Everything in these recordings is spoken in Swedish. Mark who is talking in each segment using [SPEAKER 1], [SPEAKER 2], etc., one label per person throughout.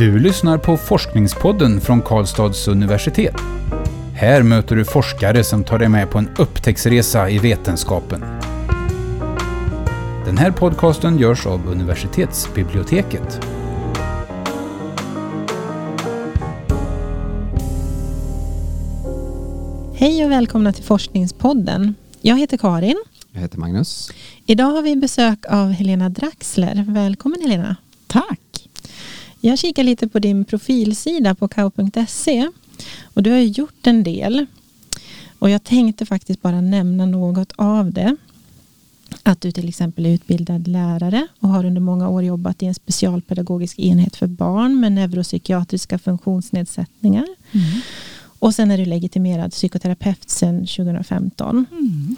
[SPEAKER 1] Du lyssnar på Forskningspodden från Karlstads universitet. Här möter du forskare som tar dig med på en upptäcktsresa i vetenskapen. Den här podcasten görs av universitetsbiblioteket.
[SPEAKER 2] Hej och välkomna till Forskningspodden. Jag heter Karin.
[SPEAKER 3] Jag heter Magnus.
[SPEAKER 2] Idag har vi besök av Helena Draxler. Välkommen Helena.
[SPEAKER 4] Tack.
[SPEAKER 2] Jag kikar lite på din profilsida på kao.se och du har gjort en del. Och jag tänkte faktiskt bara nämna något av det. Att du till exempel är utbildad lärare och har under många år jobbat i en specialpedagogisk enhet för barn med neuropsykiatriska funktionsnedsättningar. Mm. Och sen är du legitimerad psykoterapeut sedan 2015. Mm.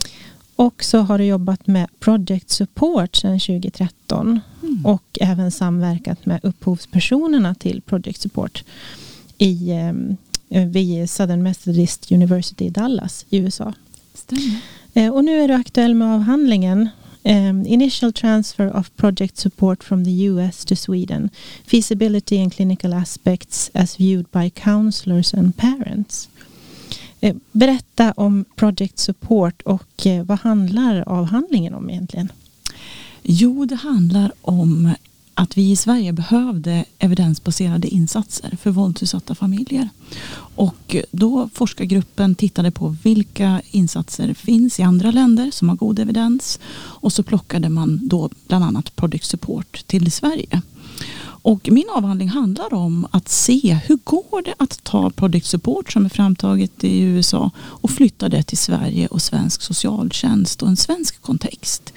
[SPEAKER 2] Och så har du jobbat med Project Support sedan 2013 mm. och även samverkat med upphovspersonerna till Project Support i, eh, vid Southern Methodist University i Dallas i USA.
[SPEAKER 4] Stämmer.
[SPEAKER 2] Eh, och nu är du aktuell med avhandlingen Um, initial transfer of project support from the US to Sweden. Feasibility and clinical aspects as viewed by counselors and parents. Eh, berätta om Project Support och eh, vad handlar avhandlingen om egentligen?
[SPEAKER 4] Jo, det handlar om att vi i Sverige behövde evidensbaserade insatser för våldsutsatta familjer. Och då forskargruppen tittade på vilka insatser finns i andra länder som har god evidens. Och så plockade man då bland annat Project Support till Sverige. Och min avhandling handlar om att se hur går det att ta Project Support som är framtaget i USA och flytta det till Sverige och svensk socialtjänst och en svensk kontext.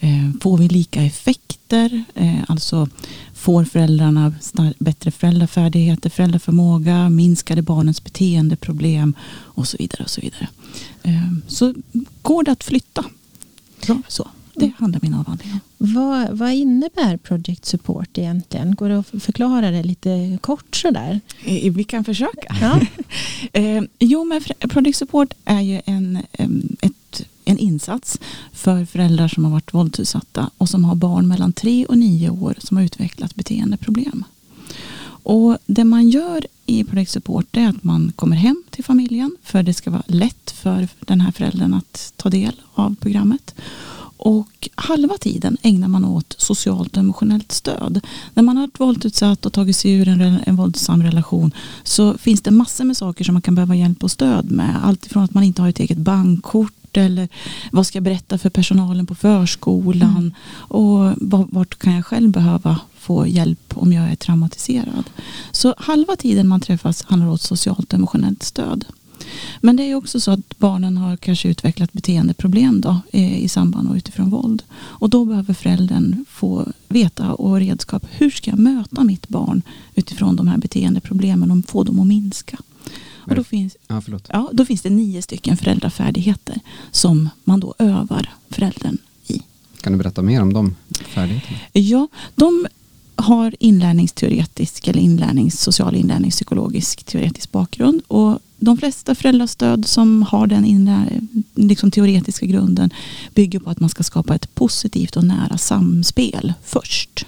[SPEAKER 4] Eh, får vi lika effekter? Eh, alltså får föräldrarna bättre föräldrafärdigheter, föräldraförmåga, minskade barnens beteendeproblem och så vidare. och Så vidare. Eh, så går det att flytta? Så. Det handlar min avhandling om.
[SPEAKER 2] Vad, vad innebär Project Support egentligen? Går det att förklara det lite kort sådär?
[SPEAKER 4] Vi kan försöka. Ja. eh, jo, men Project Support är ju en, ett, en insats för föräldrar som har varit våldsutsatta och som har barn mellan tre och nio år som har utvecklat beteendeproblem. Och det man gör i Project Support är att man kommer hem till familjen för det ska vara lätt för den här föräldern att ta del av programmet. Och halva tiden ägnar man åt socialt och emotionellt stöd. När man har varit våldsutsatt och tagit sig ur en, en våldsam relation så finns det massor med saker som man kan behöva hjälp och stöd med. Allt ifrån att man inte har ett eget bankkort eller vad ska jag berätta för personalen på förskolan mm. och vart kan jag själv behöva få hjälp om jag är traumatiserad. Så halva tiden man träffas handlar om socialt och emotionellt stöd. Men det är också så att barnen har kanske utvecklat beteendeproblem då, i samband och utifrån våld. Och då behöver föräldern få veta och redskap. Hur ska jag möta mitt barn utifrån de här beteendeproblemen och få dem att minska? Och då, finns,
[SPEAKER 3] ja,
[SPEAKER 4] ja, då finns det nio stycken föräldrafärdigheter som man då övar föräldern i.
[SPEAKER 3] Kan du berätta mer om de färdigheterna?
[SPEAKER 4] Ja, de har inlärningsteoretisk eller inlärnings, social inlärningspsykologisk teoretisk bakgrund. Och de flesta föräldrastöd som har den inlär, liksom teoretiska grunden bygger på att man ska skapa ett positivt och nära samspel först.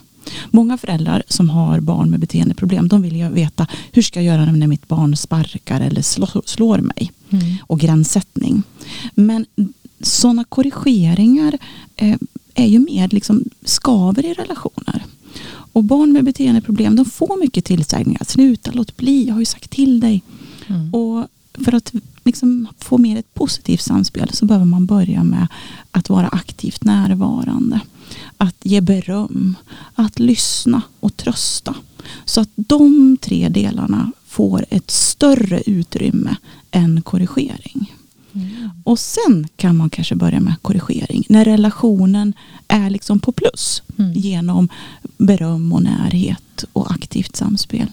[SPEAKER 4] Många föräldrar som har barn med beteendeproblem de vill ju veta hur ska jag göra när mitt barn sparkar eller slår mig. Mm. Och gränssättning. Men sådana korrigeringar eh, är ju mer liksom skaver i relationer. Och barn med beteendeproblem de får mycket tillsägningar. Sluta, låt bli, jag har ju sagt till dig. Mm. Och för att liksom få mer ett positivt samspel så behöver man börja med att vara aktivt närvarande. Att ge beröm, att lyssna och trösta. Så att de tre delarna får ett större utrymme än korrigering. Mm. Och sen kan man kanske börja med korrigering när relationen är liksom på plus mm. genom beröm och närhet och aktivt samspel.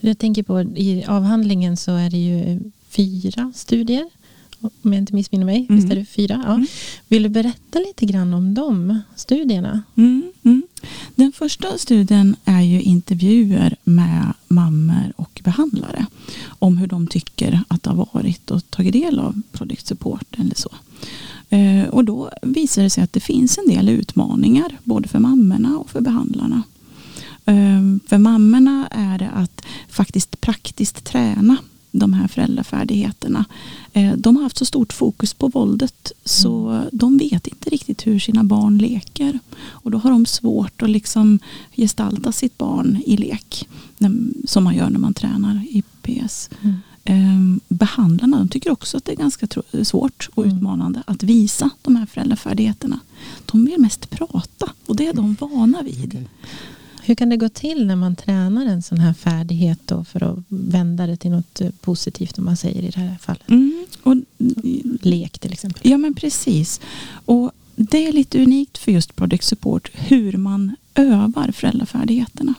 [SPEAKER 2] Jag tänker på i avhandlingen så är det ju fyra studier. Om jag inte missminner mig. Mm. Visst är det fyra? Ja. Mm. Vill du berätta lite grann om de studierna?
[SPEAKER 4] Mm. Mm. Den första studien är ju intervjuer med mammor och behandlare. Om hur de tycker att det har varit och tagit del av Project Support eller så. Eh, och då visar det sig att det finns en del utmaningar både för mammorna och för behandlarna. Ehm, För mammorna är det att faktiskt praktiskt träna de här föräldrafärdigheterna. Eh, De har haft så stort fokus på våldet så de vet inte riktigt hur sina barn leker. Och då har de svårt att liksom gestalta sitt barn i lek. Som man gör när man tränar i PS.
[SPEAKER 2] Mm.
[SPEAKER 4] Ehm, Behandlarna de tycker också att det är ganska svårt och
[SPEAKER 2] Mm.
[SPEAKER 4] utmanande att visa de här föräldrafärdigheterna. De vill mest prata och det är de vana vid.
[SPEAKER 2] Hur kan det gå till när man tränar en sån här färdighet då för att vända det till något eh, positivt om man säger i det här fallet?
[SPEAKER 4] Mm. Och,
[SPEAKER 2] Lek till exempel.
[SPEAKER 4] ja men precis. Och det är lite unikt för just Project Support hur man övar föräldrafärdigheterna.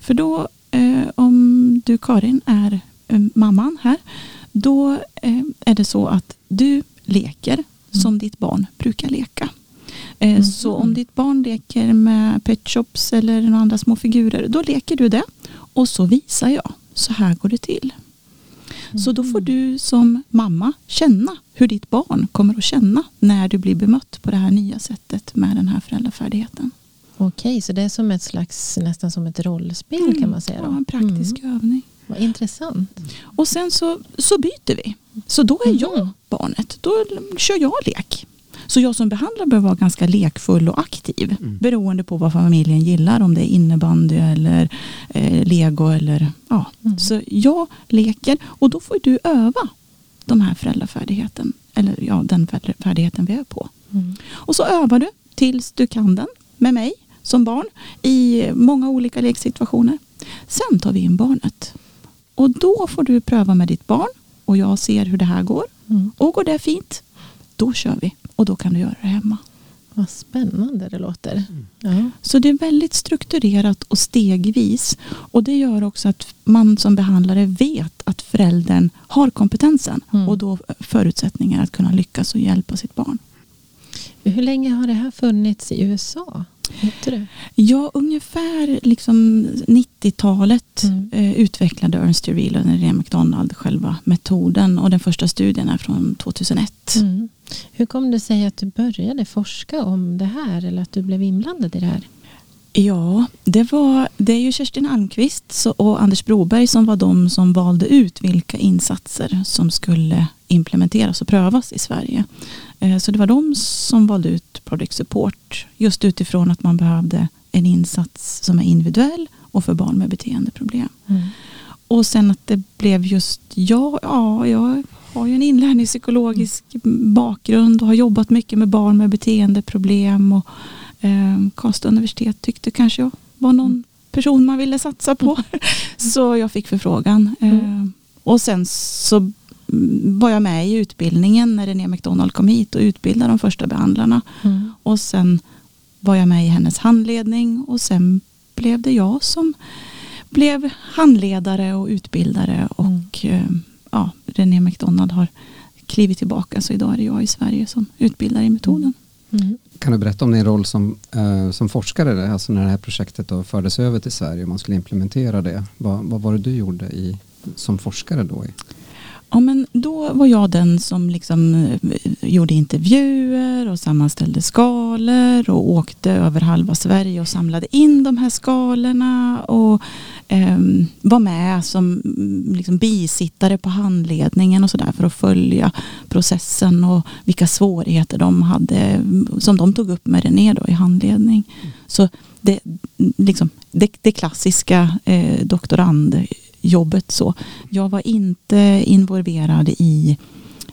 [SPEAKER 4] För då eh, om du Karin är eh, mamman här då eh, är det så att du leker som ditt barn brukar leka. Eh,
[SPEAKER 2] Mhm.
[SPEAKER 4] Så om ditt barn leker med pet shops eller några andra små figurer då leker du det och så visar jag. Så här går det till. Så då får du som mamma känna hur ditt barn kommer att känna när du blir bemött på det här nya sättet med den här föräldrafärdigheten.
[SPEAKER 2] Okej, så det är som ett slags, nästan som ett rollspel kan man säga. Då.
[SPEAKER 4] Ja, en praktisk
[SPEAKER 2] Mm.
[SPEAKER 4] övning.
[SPEAKER 2] Vad intressant.
[SPEAKER 4] Och sen så, så byter vi. Så då är
[SPEAKER 2] Mhm.
[SPEAKER 4] jag barnet. Då kör jag lek. Så jag som behandlare behöver vara ganska lekfull och aktiv.
[SPEAKER 3] Mm.
[SPEAKER 4] Beroende på vad familjen gillar. Om det är innebandy eller eh, lego. Eller, ja.
[SPEAKER 2] Mm.
[SPEAKER 4] Så jag leker och då får du öva de här föräldrafärdigheten. Eller ja, den färdigheten vi är på.
[SPEAKER 2] Mm.
[SPEAKER 4] Och så övar du tills du kan den med mig som barn i många olika leksituationer. Sen tar vi in barnet. Och då får du pröva med ditt barn och jag ser hur det här går.
[SPEAKER 2] Mm.
[SPEAKER 4] Och går det fint, då kör vi. Och då kan du göra det hemma.
[SPEAKER 2] Vad spännande det låter. Ja.
[SPEAKER 4] Så det är väldigt strukturerat och stegvis. Och det gör också att man som behandlare vet att föräldern har kompetensen
[SPEAKER 2] Mm.
[SPEAKER 4] och då förutsättningar att kunna lyckas och hjälpa sitt barn.
[SPEAKER 2] Hur länge har det här funnits i USA?
[SPEAKER 4] Ja, ungefär liksom 90-talet
[SPEAKER 2] Mm.
[SPEAKER 4] eh, utvecklade Ernst Uriel och René McDonald själva metoden och den första studien är från 2001.
[SPEAKER 2] Mm. Hur kom det sig att du började forska om det här eller att du blev inblandad i det här?
[SPEAKER 4] Ja, det, var, det är ju Kerstin Almqvist och Anders Broberg som var de som valde ut vilka insatser som skulle implementeras och prövas i Sverige. Eh, Så det var de som valde ut Project Support just utifrån att man behövde en insats som är individuell och för barn med beteendeproblem. Och sen att det blev just jag, ja, jag har ju en inlärningspsykologisk bakgrund och har jobbat mycket med barn med beteendeproblem. Och, eh, Karlstad universitet tyckte kanske jag var någon person man ville satsa på. Så jag fick förfrågan. Eh,
[SPEAKER 2] Mm.
[SPEAKER 4] och sen så mm, var jag med i utbildningen när René McDonald kom hit och utbildade de första behandlarna.
[SPEAKER 2] Mm.
[SPEAKER 4] Och sen var jag med i hennes handledning och sen blev det jag som blev handledare och utbildare och eh, ja, René McDonald har klivit tillbaka så idag är det jag i Sverige som utbildar i metoden.
[SPEAKER 2] Mm.
[SPEAKER 3] Kan du berätta om din roll som, eh, som forskare, alltså när det här projektet då fördes över till Sverige och man skulle implementera det. Vad, vad var det du gjorde i, som forskare då? I?
[SPEAKER 4] Ja, men då var jag den som liksom eh, gjorde intervjuer och sammanställde skalor och åkte över halva Sverige och samlade in de här skalorna och ehm, var med som mm, liksom bisittare på handledningen och sådär för att följa processen och vilka svårigheter de hade mm, som de tog upp med René då i handledning. Så det, liksom, det, det klassiska eh, doktorandjobbet så. Jag var inte involverad i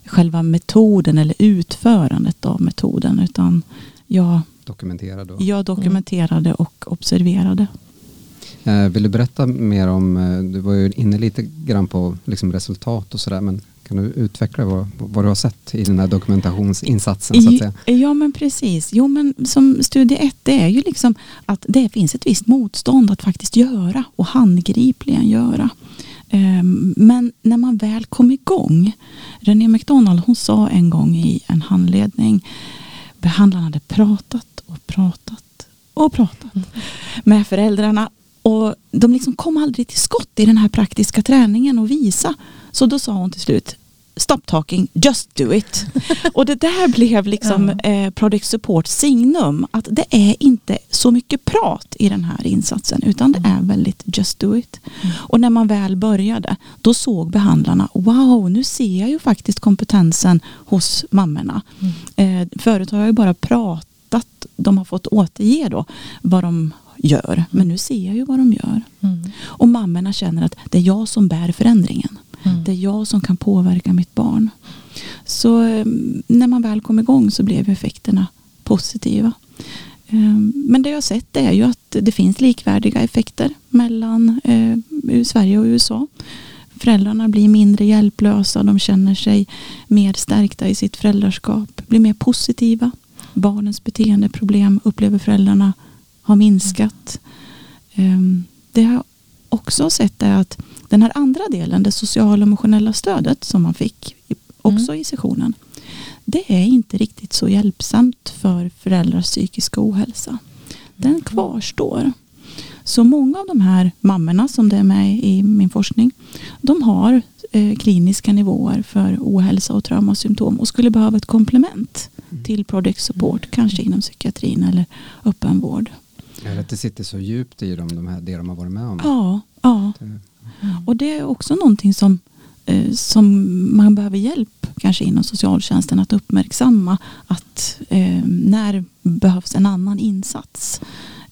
[SPEAKER 4] själva metoden eller utförandet av metoden utan jag,
[SPEAKER 3] Dokumentera då.
[SPEAKER 4] jag dokumenterade och observerade.
[SPEAKER 3] Eh, vill du berätta mer om, eh, du var ju inne lite grann på liksom resultat och sådär, men kan du utveckla vad, vad du har sett i den här dokumentationsinsatsen så att säga?
[SPEAKER 4] Ja men precis. Jo men som studie ett det är ju liksom att det finns ett visst motstånd att faktiskt göra och handgripligen göra. Ehm, Men när man väl kom igång. René McDonald hon sa en gång i en handledning. Behandlarna hade pratat och pratat och pratat med föräldrarna. Och de liksom kom aldrig till skott i den här praktiska träningen och visa. Så då sa hon till slut. Stop talking, just do it. och det där blev liksom
[SPEAKER 2] Ja.
[SPEAKER 4] eh, Project Support signum. Att det är inte så mycket prat i den här insatsen utan det är väldigt just do it. Och när man väl började då såg behandlarna wow nu ser jag ju faktiskt kompetensen hos mammorna. Eh, förut har jag ju bara pratat, de har fått återge då vad de gör men nu ser jag ju vad de gör.
[SPEAKER 2] Mm.
[SPEAKER 4] Och mammorna känner att det är jag som bär förändringen.
[SPEAKER 2] Mm.
[SPEAKER 4] Det är jag som kan påverka mitt barn. Så eh, när man väl kom igång så blev effekterna positiva. Eh, Men det jag har sett är ju att det finns likvärdiga effekter mellan eh, Sverige och USA. Föräldrarna blir mindre hjälplösa, de känner sig mer stärkta i sitt föräldraskap, blir mer positiva. Barnens beteendeproblem upplever föräldrarna har minskat. Ehm, Det jag också sett är att den här andra delen, det sociala och emotionella stödet som man fick också i sessionen. Det är inte riktigt så hjälpsamt för föräldrars psykiska ohälsa. Den kvarstår. Så många av de här mammorna som det är med i min forskning, de har eh, kliniska nivåer för ohälsa och traumasymptom och skulle behöva ett komplement till Project Support, kanske inom psykiatrin eller öppenvård.
[SPEAKER 3] Eller att det sitter så djupt i dem, de här, det de har varit med om.
[SPEAKER 4] Ja, ja.
[SPEAKER 3] Det-
[SPEAKER 4] Och det är också någonting som, eh, som man behöver hjälp kanske inom socialtjänsten att uppmärksamma att eh, när behövs en annan insats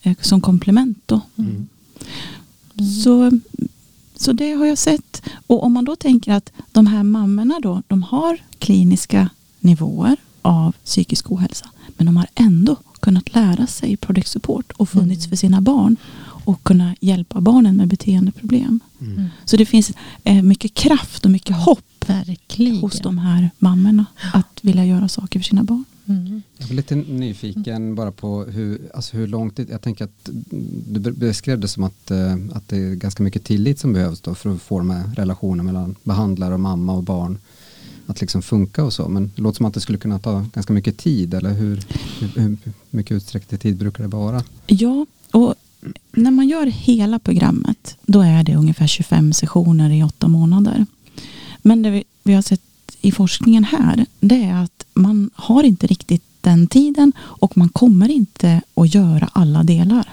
[SPEAKER 4] eh, som komplement då.
[SPEAKER 3] Mm.
[SPEAKER 4] Så, så det har jag sett. Och om man då tänker att de här mammorna då, de har kliniska nivåer av psykisk ohälsa. Men de har ändå kunnat lära sig Project Support och funnits för sina barn och kunna hjälpa barnen med beteendeproblem.
[SPEAKER 3] Mm.
[SPEAKER 4] Så det finns eh, mycket kraft och mycket hopp
[SPEAKER 2] Verkligen.
[SPEAKER 4] hos de här mammorna att vilja göra saker för sina barn.
[SPEAKER 2] Mm.
[SPEAKER 3] Jag var lite nyfiken bara på hur, alltså hur långt det, jag tänker att du be- beskrev det som att, eh, att det är ganska mycket tillit som behövs då för att få de här relationerna mellan behandlare och mamma och barn att liksom funka och så. Men det låter som att det skulle kunna ta ganska mycket tid eller hur, hur, hur mycket utsträckt tid brukar det vara?
[SPEAKER 4] Ja, och när man gör hela programmet då är det ungefär 25 sessioner i åtta månader. Men det vi, vi har sett i forskningen här det är att man har inte riktigt den tiden och man kommer inte att göra alla delar.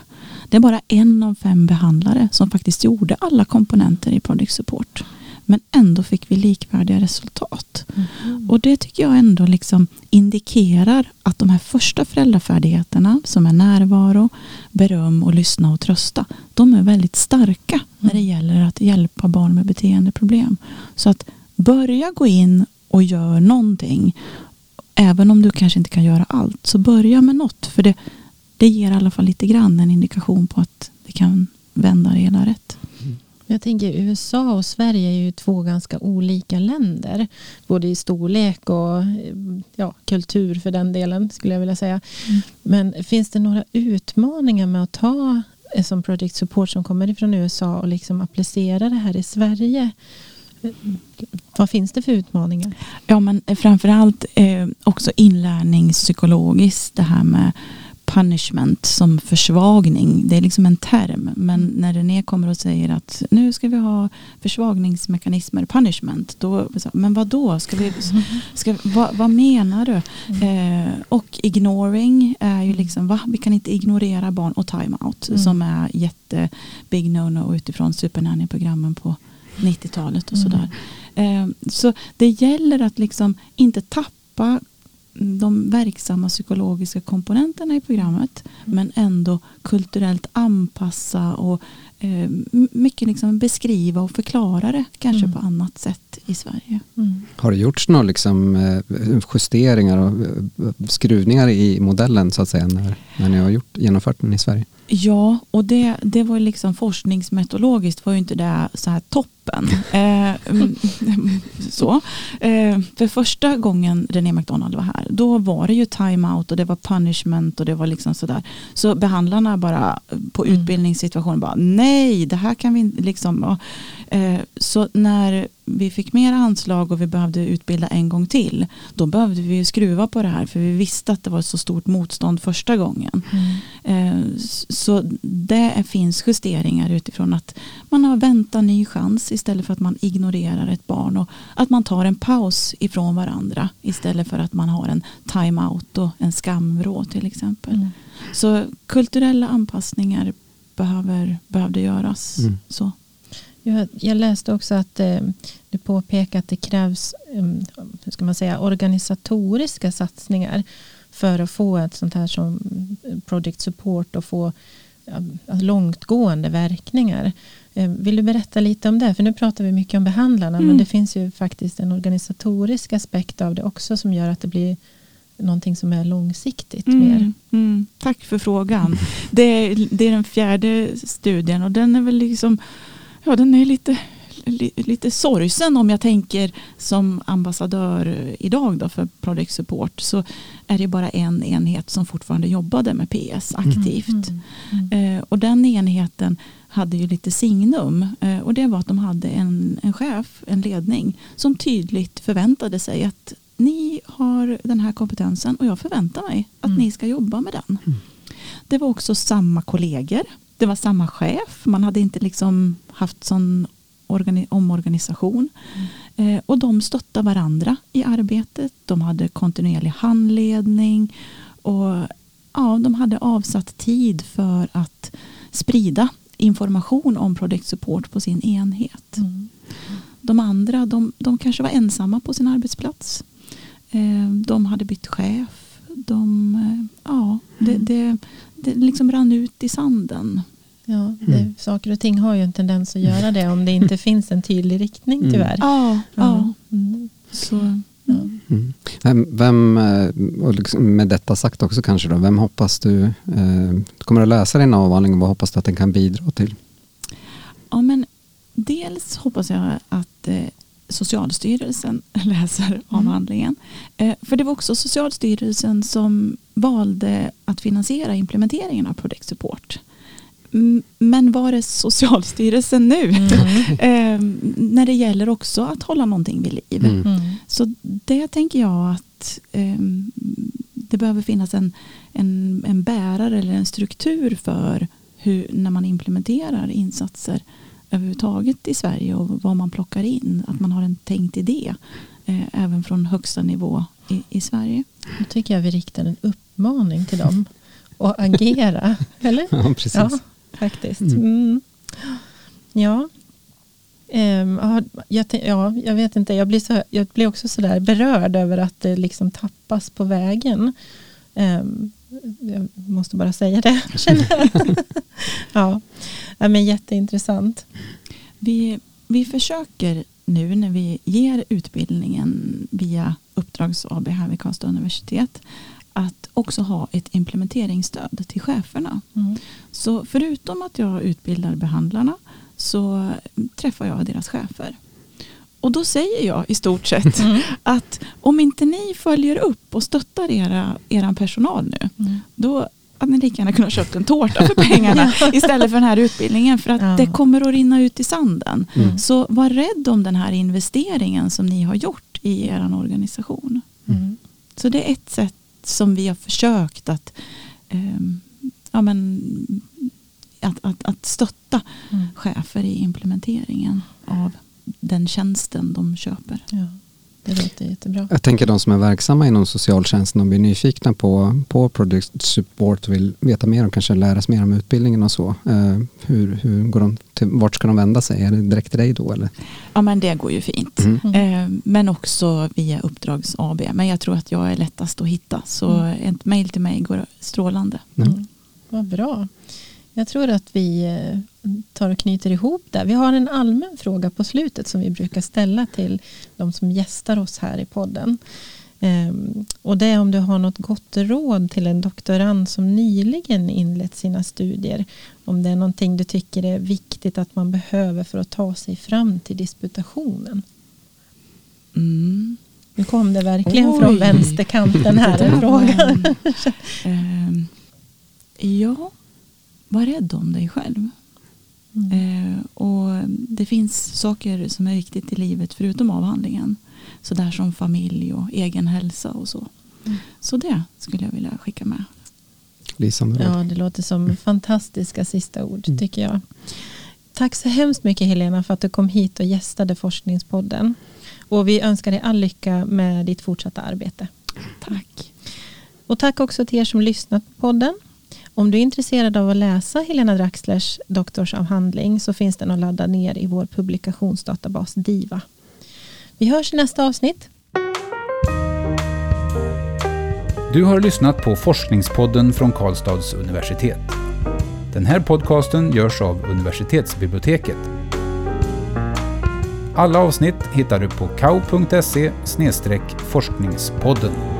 [SPEAKER 4] Det är bara en av fem behandlare som faktiskt gjorde alla komponenter i product Support. Men ändå fick vi likvärdiga resultat. Och det tycker jag ändå liksom indikerar att de här första föräldrafärdigheterna som är närvaro, beröm och lyssna och trösta. De är väldigt starka när det gäller att hjälpa barn med beteendeproblem. Så att börja gå in och gör någonting. Även om du kanske inte kan göra allt. Så börja med något. För det, det ger i alla fall lite grann en indikation på att det kan vända det hela rätt.
[SPEAKER 2] Jag tänker USA och Sverige är ju två ganska olika länder. Både i storlek och eh, ja, kultur för den delen skulle jag vilja säga.
[SPEAKER 4] Mm.
[SPEAKER 2] Men finns det några utmaningar med att ta eh, som Project Support som kommer ifrån USA och liksom applicera det här i Sverige? Eh, Vad finns det för utmaningar?
[SPEAKER 4] Ja, men framförallt eh, också inlärningspsykologiskt det här med punishment som försvagning. Det är liksom en term. Men när René kommer och säger att nu ska vi ha försvagningsmekanismer, punishment. Då, men vad då? Ska vi, ska, vad, vad menar du? Eh, och ignoring är ju liksom, va? Vi kan inte ignorera barn och time-out
[SPEAKER 2] Mm.
[SPEAKER 4] som är jätte big no-no utifrån supernanny-programmen på 90-talet och
[SPEAKER 2] Mm.
[SPEAKER 4] sådär. Eh, så det gäller att liksom inte tappa de verksamma psykologiska komponenterna i programmet men ändå kulturellt anpassa och eh, mycket liksom beskriva och förklara det kanske
[SPEAKER 2] Mm.
[SPEAKER 4] på annat sätt i Sverige.
[SPEAKER 2] Mm.
[SPEAKER 3] Har det gjorts några liksom, eh, justeringar och eh, skruvningar i modellen så att säga när, när ni har gjort, genomfört den i Sverige?
[SPEAKER 4] Ja, och det, det var ju liksom forskningsmetodologiskt var ju inte det så här toppen. Eh, så. Eh, för första gången René McDonald var här, då var det ju time-out och det var punishment och det var liksom sådär. Så behandlarna bara på
[SPEAKER 2] Mm.
[SPEAKER 4] utbildningssituationen bara nej, det här kan vi inte liksom. Eh, så när vi fick mer anslag och vi behövde utbilda en gång till, då behövde vi skruva på det här för vi visste att det var så stort motstånd första gången.
[SPEAKER 2] Mm.
[SPEAKER 4] Eh, så det finns justeringar utifrån att man har väntat ny chans istället för att man ignorerar ett barn och att man tar en paus ifrån varandra istället för att man har en time-out och en skamvrå till exempel. Mm. Så kulturella anpassningar behöver, behövde göras. Mm. Så.
[SPEAKER 2] Jag, jag, läste också att eh, du påpekar att det krävs um, hur ska man säga, organisatoriska satsningar för att få ett sånt här som project support och få långtgående verkningar. Eh, vill du berätta lite om det? För nu pratar vi mycket om behandlarna mm. men det finns ju faktiskt en organisatorisk aspekt av det också som gör att det blir någonting som är långsiktigt mm, mer.
[SPEAKER 4] Mm, tack för frågan. Det är, det är den fjärde studien och den är väl liksom, ja den är lite, lite sorgsen om jag tänker som ambassadör idag då för Project Support så är det bara en enhet som fortfarande jobbade med PS aktivt. Mm, mm, mm. eh, och den enheten hade ju lite signum eh, och det var att de hade en, en chef, en ledning som tydligt förväntade sig att ni har den här kompetensen och jag förväntar mig att mm. ni ska jobba med den. Mm. Det var också samma kollegor. Det var samma chef. Man hade inte liksom haft sån omorganisation. Mm. Eh, och de stöttade varandra i arbetet. De hade kontinuerlig handledning. Och ja, de hade avsatt tid för att sprida information om Project Support på sin enhet. Mm. De andra de, de kanske var ensamma på sin arbetsplats. Eh, de hade bytt chef. De, eh, ja, det, mm. det, det liksom rann ut i sanden.
[SPEAKER 2] Ja, det, mm. Saker och ting har ju en tendens att göra det om det inte finns en tydlig riktning mm. tyvärr.
[SPEAKER 4] Ja, ja. Mm. Så, ja.
[SPEAKER 3] Mm. Vem, eh, och liksom med detta sagt också kanske då, vem hoppas du, eh, kommer att läsa din avhandling vad hoppas du att den kan bidra till?
[SPEAKER 4] Ja men dels hoppas jag att eh, Socialstyrelsen läser mm. avhandlingen. Mm. För det var också Socialstyrelsen som valde att finansiera implementeringen av Project Support. Men var är Socialstyrelsen nu? Mm. eh, när det gäller också att hålla någonting vid liv. Mm. mm. Så det tänker jag att eh, det behöver finnas en, en, en bärare eller en struktur för hur, när man implementerar insatser överhuvudtaget i Sverige och vad man plockar in. Att man har en tänkt idé eh, även från högsta nivå i, i Sverige.
[SPEAKER 2] Nu tycker jag vi riktar en uppmaning till dem att agera. Eller?
[SPEAKER 3] Ja, precis.
[SPEAKER 2] Ja, faktiskt. Mm. mm. Ja. Um, jag, ja, jag vet inte, jag blir, så, jag blir också sådär berörd över att det liksom tappas på vägen. Um, jag måste bara säga det, ja. ja, men jätteintressant.
[SPEAKER 4] Vi, vi försöker nu när vi ger utbildningen via Uppdrags AB här vid Karlstad universitet att också ha ett implementeringsstöd till cheferna. Mm. Så förutom att jag utbildar behandlarna så träffar jag deras chefer. Och då säger jag i stort sett mm. att om inte ni följer upp och stöttar era, era personal nu, mm. då hade ni lika gärna kunnat köpt en tårta för pengarna istället för den här utbildningen. För att ja. det kommer att rinna ut i sanden. Mm. Så var rädd om den här investeringen som ni har gjort i er organisation. Mm. Så det är ett sätt som vi har försökt att, eh, ja, men, att, att, att stötta mm. chefer i implementeringen av den tjänsten de köper.
[SPEAKER 2] Ja, det låter jättebra.
[SPEAKER 3] Jag tänker de som är verksamma inom socialtjänsten och blir nyfikna på, på Product Support och vill veta mer och kanske lära sig mer om utbildningen och så. Eh, hur, hur går de till, vart ska de vända sig? Är det direkt till dig då? Eller?
[SPEAKER 4] Ja men det går ju fint. Mm. Eh, men också via Uppdrags AB. Men jag tror att jag är lättast att hitta. Så mm. ett mejl till mig går strålande.
[SPEAKER 2] Mm. Vad bra. Jag tror att vi eh, tar och knyter ihop det. Vi har en allmän fråga på slutet som vi brukar ställa till de som gästar oss här i podden. Ehm, och det är om du har något gott råd till en doktorand som nyligen inlett sina studier. Om det är någonting du tycker är viktigt att man behöver för att ta sig fram till disputationen. Mm. Nu kom det verkligen Oj. från vänsterkanten här en fråga.
[SPEAKER 4] ja, var rädd om dig själv. Mm. Eh, och det finns saker som är viktigt i livet förutom avhandlingen. Sådär som familj och egen hälsa och så. Mm. Så det skulle jag vilja skicka med.
[SPEAKER 3] lysande
[SPEAKER 2] Ja, det låter som fantastiska sista ord
[SPEAKER 3] Mm.
[SPEAKER 2] tycker jag. Tack så hemskt mycket Helena för att du kom hit och gästade Forskningspodden. Och vi önskar dig all lycka med ditt fortsatta arbete.
[SPEAKER 4] Tack.
[SPEAKER 2] Och tack också till er som lyssnat på podden. Om du är intresserad av att läsa Helena Draxlers doktorsavhandling så finns den att ladda ner i vår publikationsdatabas DIVA. Vi hörs i nästa avsnitt.
[SPEAKER 1] Du har lyssnat på Forskningspodden från Karlstads universitet. Den här podcasten görs av universitetsbiblioteket. Alla avsnitt hittar du på kau.se forskningspodden.